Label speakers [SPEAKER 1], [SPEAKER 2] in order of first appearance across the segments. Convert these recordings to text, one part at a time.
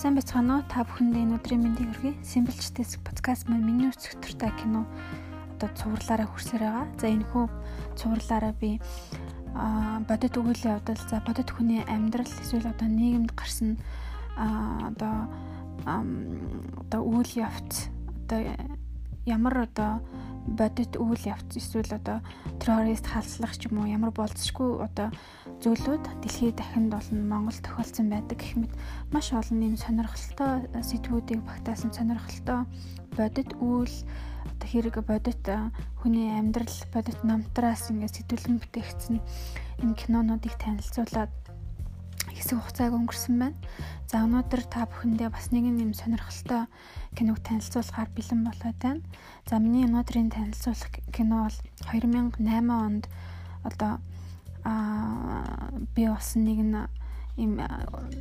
[SPEAKER 1] Сайн бацгаана уу? Та бүхэндээ энэ өдрийн мэндийг хүргэе. Симплчтэйс подкаст маань миний өсөлтөртэй кино одоо цувралаараа хүрсээр байгаа. За энэ хүү цувралаараа би а бодит өгөөлийн явдал за бодит хүний амьдрал эсвэл одоо нийгэмд гарсан а одоо одоо үйл явц одоо ямар одоо бодит үйл явц эсвэл одоо террорист халслах ч юм уу ямар болцсохгүй одоо зүйлүүд дэлхийд дахинд болон Монгол тохиолдсон байдаг гэх мэт маш олон юм сонирхолтой сэтгүүдийг багтаасан сонирхолтой бодит үйл одоо хэрэг бодит хүний амьдрал бодит намтраас ингээд сэтгүүлэн бүтээгдсэн энэ кинонуудыг танилцуулаад хэсэг хугацааг өнгөрсөн байна. За өнөөдөр та бүхэндээ бас нэгэн юм сонирхолтой киног танилцуулахаар бэлэн болоод байна. За миний өнөөдрийн танилцуулах кино бол 2008 онд одоо аа би болсон нэгэн им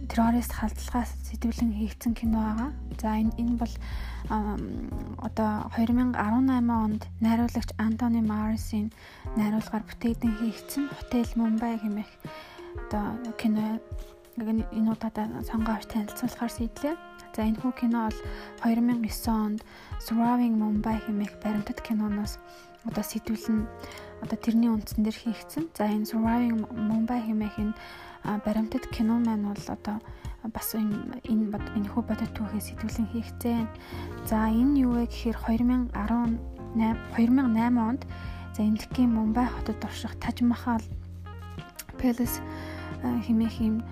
[SPEAKER 1] террорист халдлагаас сэтгэлэн хийгдсэн кино байгаа. За энэ энэ бол одоо 2018 онд найруулагч Антони Марсийн найруулгаар бүтээгдэн хийгдсэн Хотел Мумбай хэмээх одоо кино энэ удаа сонгоо авч танилцуулахаар сэтлээ. За энэ хүү кино бол 2009 онд Surviving Mumbai хэмээх баримтат киноноос одоо сэтгүүлэн одоо тэрний үндсэн дээр хийгдсэн. За энэ Surviving Mumbai хэмээх энэ баримтат кино маань бол одоо бас энэ энэ хүү бодит түүхээс сэтгүүлэн хийгдсэн. За энэ юу вэ гэхээр 2018 2008 онд за Индикийн Мумбай хотод орших Таж Махал Palace хэмээх юм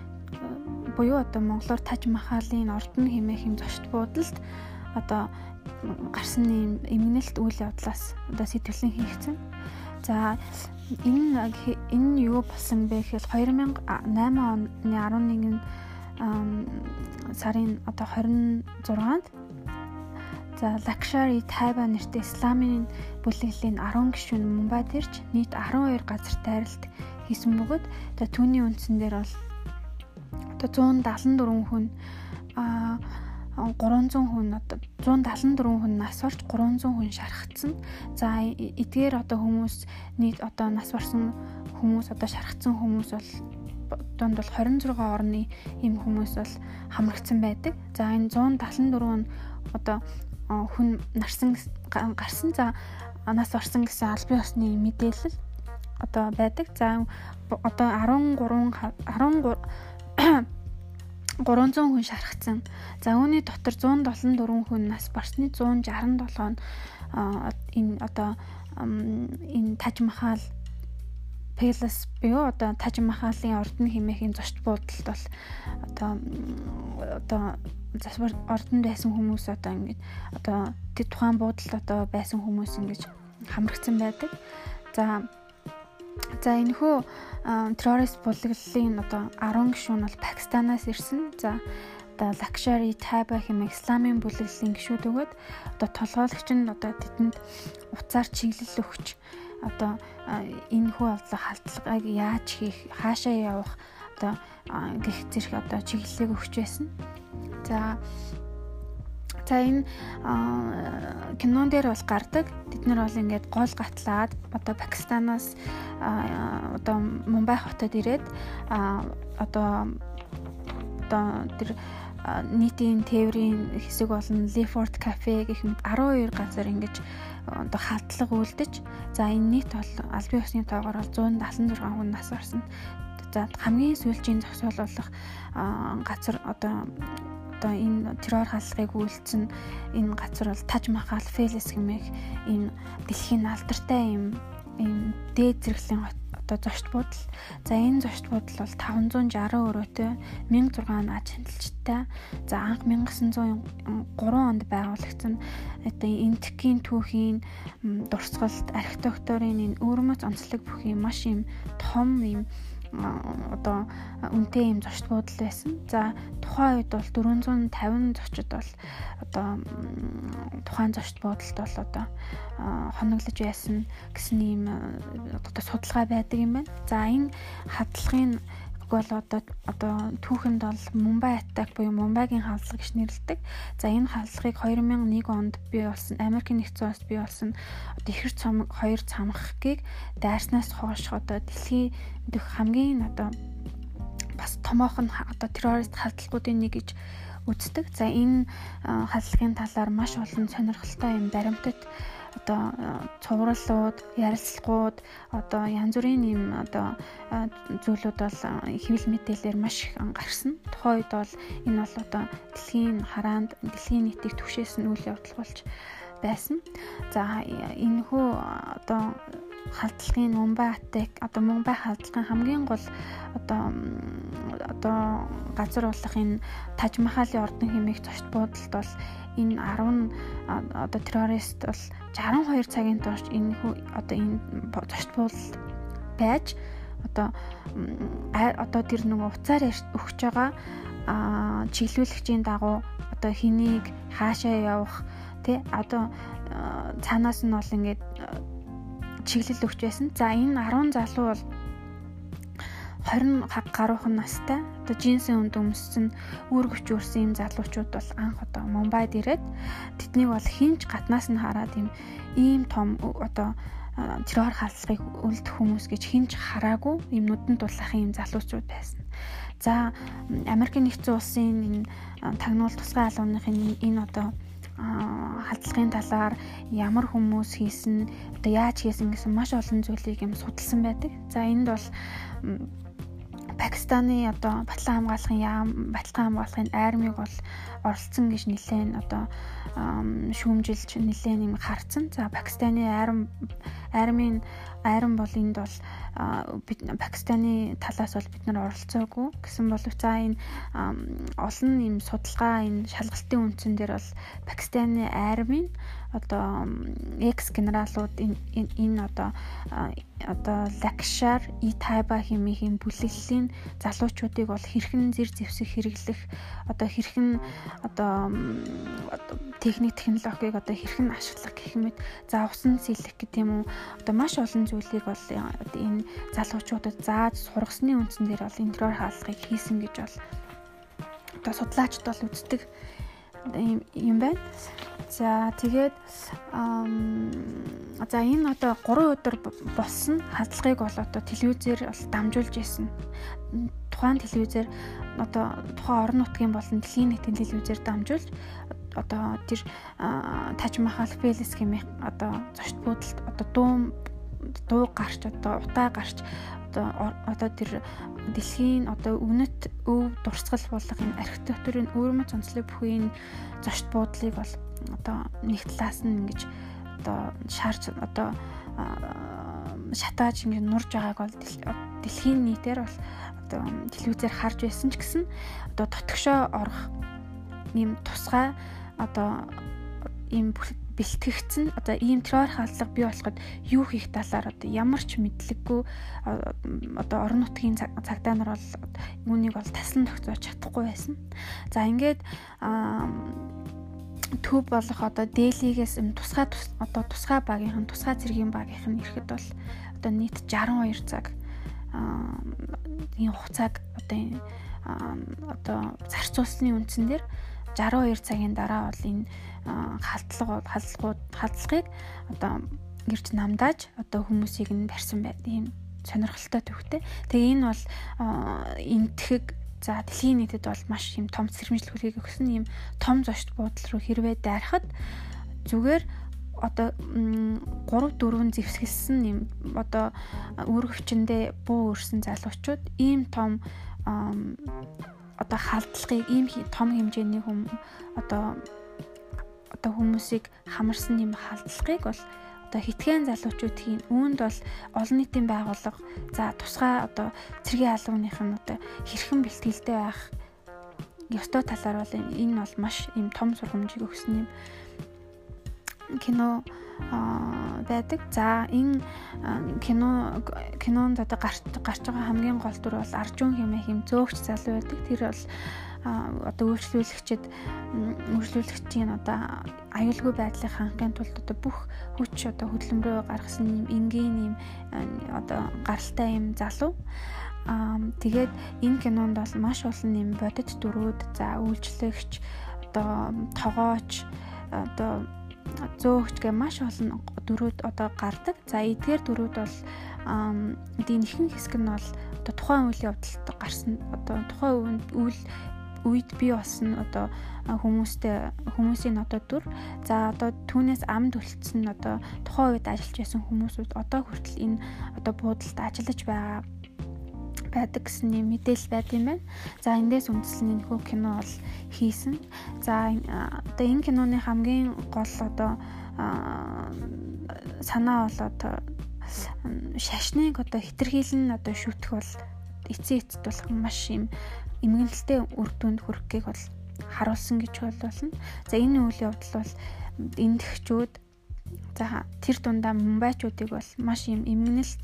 [SPEAKER 1] буюу одоо монголоор Таж Махалын ордон хэмээх юм зочд буудалд одоо гарсан юм эмгэнэлт үйл явдлаас одоо сэтгүүлэн хийгдсэн. За энэ энэ юу болсон бэ гэхээр 2008 оны 11 сарын одоо 26-нд За Lakshari Taiba нэртэй исламын бүлэглэлийн 10 гишүүн Мумбайд ирж нийт 12 газар тайралт хийсэн бөгөөд түүний үндсэн дээр бол одоо 174 хүн а 300 хүн одоо 174 хүн нас орж 300 хүн шархагдсан. За эдгээр одоо хүмүүс нийт одоо нас барсан хүмүүс одоо шархагдсан хүмүүс бол донд бол 26 орны ийм хүмүүс бол хамрагдсан байдаг. За энэ 174 нь одоо хүн нарсан гарсан за нас орсон гэсэн аль бие усны мэдээлэл одоо байдаг. За одоо 13 13 300 хүн шархсан. За үүний дотор 174 хүн нас барсны 167 нь энэ одоо энэ Таж Махал Пэлас буюу одоо Таж Махалын ордон хэмээхийн зочд буудалд бол одоо одоо засвар ордонд байсан хүмүүс одоо ингэж одоо тэд тухайн буудалд одоо байсан хүмүүс ингэж хамрагдсан байдаг. За За энэхүү террорист бүлэглэлийн одоо 10 гишүүн бол Пакистанаас ирсэн. За одоо Lakshari Taiba хэмээх исламын бүлэглэлийн гишүүд өгөөд одоо толгойлогч нь одоо тэдэнд уцаар чиглэл өгч одоо энэхүү авдлага халтлагыг яаж хийх, хаашаа явах одоо гих зэрэг одоо чиглэлийг өгч байсан. За За энэ кинон дээр бол гардаг. Тэд нар бол ингээд гол гатлаад одоо Пакистанаас одоо Мумбай хотод ирээд одоо одоо тэр нийтийн тээврийн хэсэг болон Lefort Cafe гэх мэт 12 газар ингэж одоо халдлага үлдэж за энэ нийт бол аль бие усны тоогоор бол 176 хүн нас орсон. За хамгийн сүүлийн зогсоол болох газар одоо одоо энэ террор халахыг үйлцэн энэ газар бол Таж Махал Фэлес хэмээх энэ дэлхийн алдартай юм ийм дээд зэрэглэлийн одоо зочд буудал. За энэ зочд буудал бол 560 өрөөтэй 1600 аж хяналттай. За анх 1903 онд байгуулагдсан одоо энтхийн түүхийн дурсгалт архитектурын энэ өвөрмөц онцлог бүхий маш юм том юм одоо үнэтэй юм зочд буудал байсан. За тухайн үед бол 450 зочид бол одоо тухайн зочд буудалд бол одоо хоноглож байсан гэсэн ийм одоо судалгаа байдаг юм байна. За энэ хадлагын бол одоо одоо түүхэнд бол Мумбай атак буюу Мумбайгийн халдлага гэж нэрлэдэг. За энэ халдлагыг 2001 онд бий болсон Америк нэгдсэн улсад бий болсон одоо ихэр цом хоёр цамхгийг дайрснаас хойш одоо дэлхийн хамгийн одоо бас томоохон одоо террорист халдлагуудын нэг гэж үздэг. За энэ халдлагын талаар маш олон сонирхолтой юм баримтат одоо цувралууд, ярилцлагууд, одоо янз бүрийн юм одоо зүйлүүд бол хэвлэл мэдээлэлээр маш их гарсан. Тухайн үед бол энэ бол одоо дэлхийн хараанд дэлхийн нийтийг түгшээсэн үйл явдал болж байсан. За энэ хүү одоо халдлагын Мумбай атак одоо Мумбай халдлагын хамгийн гол одоо одоо газар болох энэ Таж Махалын ордон хэмээх зочд буудалд бол энэ 10 одоо террорист бол 62 цагийн турш энэ одоо энэ зочд буудалд байж одоо одоо тэр нөгөө уцаар өгч байгаа чиглүүлэгчийн дагуу одоо хэнийг хаашаа явах тий одоо цаанаас нь бол ингээд чиглэл өгч байсан. За энэ 10 залуу бол 20 гаруйхан настай одоо джинсийн үнд өмссөн үүргэвч үрсэн юм залуучууд бол анх одоо Мумбайд ирээд тэднийг бол хинч гаднаас нь хараад юм ийм том одоо террор халдлагыг үлдэх хүмүүс гэж хинч хараагүй юм нүдэн дулаахын юм залуучууд байсан. За Америкийн нэгдсэн улсын энэ тагнуул тусгай алууныхын энэ одоо халдлагын талаар ямар хүмүүс хийсэн одоо яаж хийсэн гэсэн маш олон зүйлийг юм судалсан байдаг. За энд бол Пакистаны одоо батлан хамгаалахын яам баталгаа хамгаалахын армиг бол оролцсон гэж нэлээд одоо шүүмжилж нэлээд юм харцсан. За Пакистаны арми армийн арим бол энд бол Пакистаны талаас бол бид нар оролцоогүй гэсэн боловч за энэ олон юм судалгаа энэ шалгалтын үндсэн дээр бол Пакистаны армийн одоо экс генералууд энэ энэ одоо одоо Лакшар, Итайба хэмээх юм бүлэглэлийн залуучуудыг бол хэрхэн зэр зэвсэх хэрэглэх одоо хэрхэн одоо техник технологиг одоо хэрхэн ашиглах гэх мэт за усан сэлэх гэдэг юм уу? Одоо маш олон зүйлийг бол энэ залуучуудад зааж сургасны үндсэн дээр бол интерьер хаалгыг хийсэн гэж бол одоо судлаачд бол үздэг юм байна. За тэгээд за энэ одоо 3 өдөр болсон хадлагыг бол одоо телевизээр бол дамжуулж исэн. Тухайн телевизээр одоо тухайн орон нутгийн болон дэлхийн нийтийн телевизээр дамжуулж одоо тэр Таж Махал Пелес гэмэх одоо зочд буудалд одоо дуу дуу гарч одоо утаа гарч одоо одоо тэр дэлхийн одоо үнэт өв дурсгал болох энэ архитектурын өөрмөц онцлог бүхий зочд буудлыг бол одоо нэг талаас нь ингэж одоо шаарч одоо шатааж ингэ нурж байгааг бол дэлхийн нийтээр бол одоо телевизээр харж байсан ч гэсэн одоо дотгошоо орох ийм тусгай одоо ийм бэлтгэгдсэн одоо ийм террор хаалтлага бий болоход юу хийх талаар одоо ямар ч мэдлэггүй одоо орон нутгийн цагдаа нар бол үүнийг бол таслан тогтоож чадахгүй байсан. За ингээд төв болох одоо дээлигээс тусгай одоо тусгай багийнхан тусгай цэргийн багийнхан ирэхэд бол одоо нийт 62 цаг энэ хугацааг одоо одоо зарцуулсны үндсэн дээр 62 цагийн дараа бол энэ халдлага халдлагууд халдлагыг одоо гэрч намдааж одоо хүмүүсийг нь тарьсан байд ийм сонирхолтой төвхтэй. Тэгээ энэ бол энтгэг за дэлхийн нийтэд бол маш юм том сэрэмжлүүлгийг өгсөн юм том зочд буудал руу хэрвээ дайрахад зүгээр одоо 3 4 зэвсгэлсэн юм одоо үүргэвчэндээ буу өрсөн залуучууд ийм том одоо халдлагыг ийм том хэмжээний хүм одоо одоо хүмүүсийг хамарсан юм халдлагыг бол одоо хитгэн залуучуудын үүнд бол олон нийтийн байгууллага за тусгай одоо цэргийн албаных нь одоо хэрхэн бэлтгэлтэй байх ёстой талаар бол энэ бол маш юм том сургамжийг өгсөн юм кино байдаг. За энэ кино кинонд одоо гарч гарч байгаа хамгийн гол дүр бол Аржун хэмээх юм зөөгч залуу байдаг. Тэр бол одоо үйлчлүүлэгчд үйлчлүүлэгчийн одоо аюулгүй байдлыг хангахын тулд одоо бүх хүч одоо хөдөлмөрөө гаргасан юм энгийн юм одоо гаралтай юм залуу тэгээд энэ кинонд бол маш олон юм бодит дүрүүд за үйлчлэгч одоо тогооч одоо зөөгч гэ маш олон дөрүүд одоо гардаг. За эдгээр дөрүүд бол эдийн ихэнх хэсэг нь бол одоо тухайн үйл явдалд гарсан одоо тухайн үйл үед би болсон одоо хүмүүстэй хүмүүсийн одоо дүр за одоо түүнээс амд үлдсэн одоо тухайн үед ажиллаж байсан хүмүүсүүд одоо хүртэл энэ одоо буудалд ажиллаж байгаа байдаг гэсэн юм мэдээлэл байд юм байна. За эндээс үндэслэн энэ хөө кино бол хийсэн. За одоо энэ киноны хамгийн гол одоо санаа бол одоо шашныг одоо хитрхийлэн одоо шүтэх бол эцээ эцэд болох маш юм эмгэнэлтэй үр дүнд хүрэхийг бол харуулсан гэж болно. За энэ үйл явдал бол эндэгчүүд за тэр дундаа мумбайчуудыг бол маш юм эмгэнэлт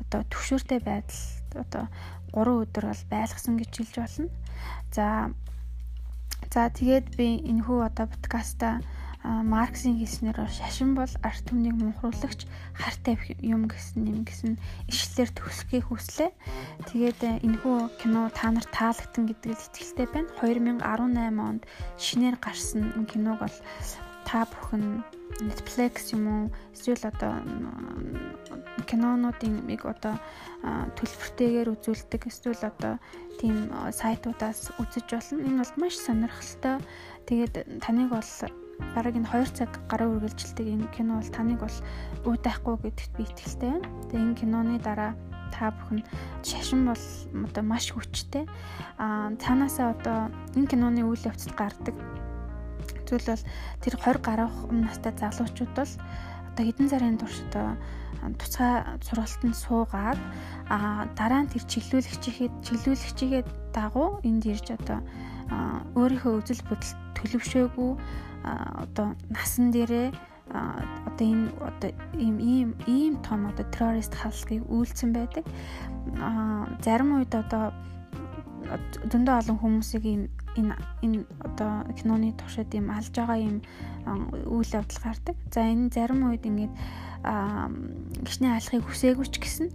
[SPEAKER 1] одоо төвшөртэй байдал одоо 3 өдөр бол байлгасан гэж хэлж болно. За за тэгээд би энэхүү одоо подкаста Марксийн хэлснээр шашин бол арт түмнийг мунхруулагч хартай юм гэсэн юм гэсэн ишлэлээр төгсгөхийг хүслээ. Тэгээд энэхүү кино та нарт таалагдсан гэдэг л итгэлтэй байна. 2018 онд шинээр гарсан энэ киног бол та бүхэн Netflix юм уу эсвэл одоо кинонуудын нэг одоо төлбөртэйгээр үзүүлдэг эсвэл одоо тийм сайтуудаас үзэж болно. Энэ бол маш сонирхолтой. Тэгээд таныг бол бараг энэ 2 цаг гаруй үргэлжилдэг энэ кино бол таныг бол уйдахгүй гэдэгт би итгэлтэй байна. Тэгээ энэ киноны дараа та бүхэн шашин бол одоо маш хүчтэй. Аа цаанаасаа одоо энэ киноны үйл явцад гардаг зүйл бол тэр 20 гаруй настай залуучууд бол одоо хэдэн сарын турш одоо туцаа сургалтанд суугаад дараа нь тэр чиглүүлэгчийн чиглүүлэгчигээ дагуу энд ирж одоо өөрийнхөө үзэл бодол төлөвшөөгүй одоо насан дээрээ одоо энэ одоо ийм ийм ийм том одоо террорист халдлыг үйлцэн байдаг. Зарим үед одоо зөндөө олон хүмүүсийг ийм энэ энэ одоо киноны туршид ийм алж байгаа ийм үйл явдал гардаг. За энэ зарим үед ингээд гişний алхахыг хүсээгүй ч гэсэн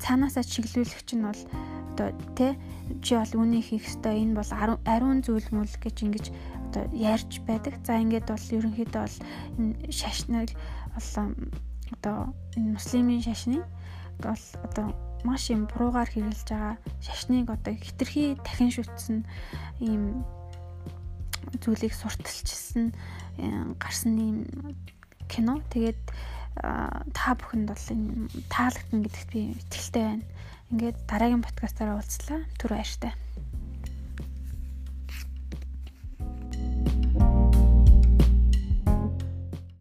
[SPEAKER 1] цаанаасаа чиглүүлэгч нь бол одоо тэ чи бол үүнийг хийх ёстой энэ бол ариун зүйл мүл гэж ингэж одоо ярьж байдаг. За ингээд бол ерөнхийдөө бол энэ шашныг бол одоо энэ муслимын шашны бол одоо маш юм буруугаар хэрэгжилж байгаа шашныг одоо хитрхи дахин шүтсэн ийм зүйлийг сурталчилсан э, гарсан ийм кино. Тэгээд та бүхэнд бол энэ таалагдана гэдэгт би итгэлтэй байна. Ингээд дараагийн подкастаараа уулзлаа. Түр баяртай.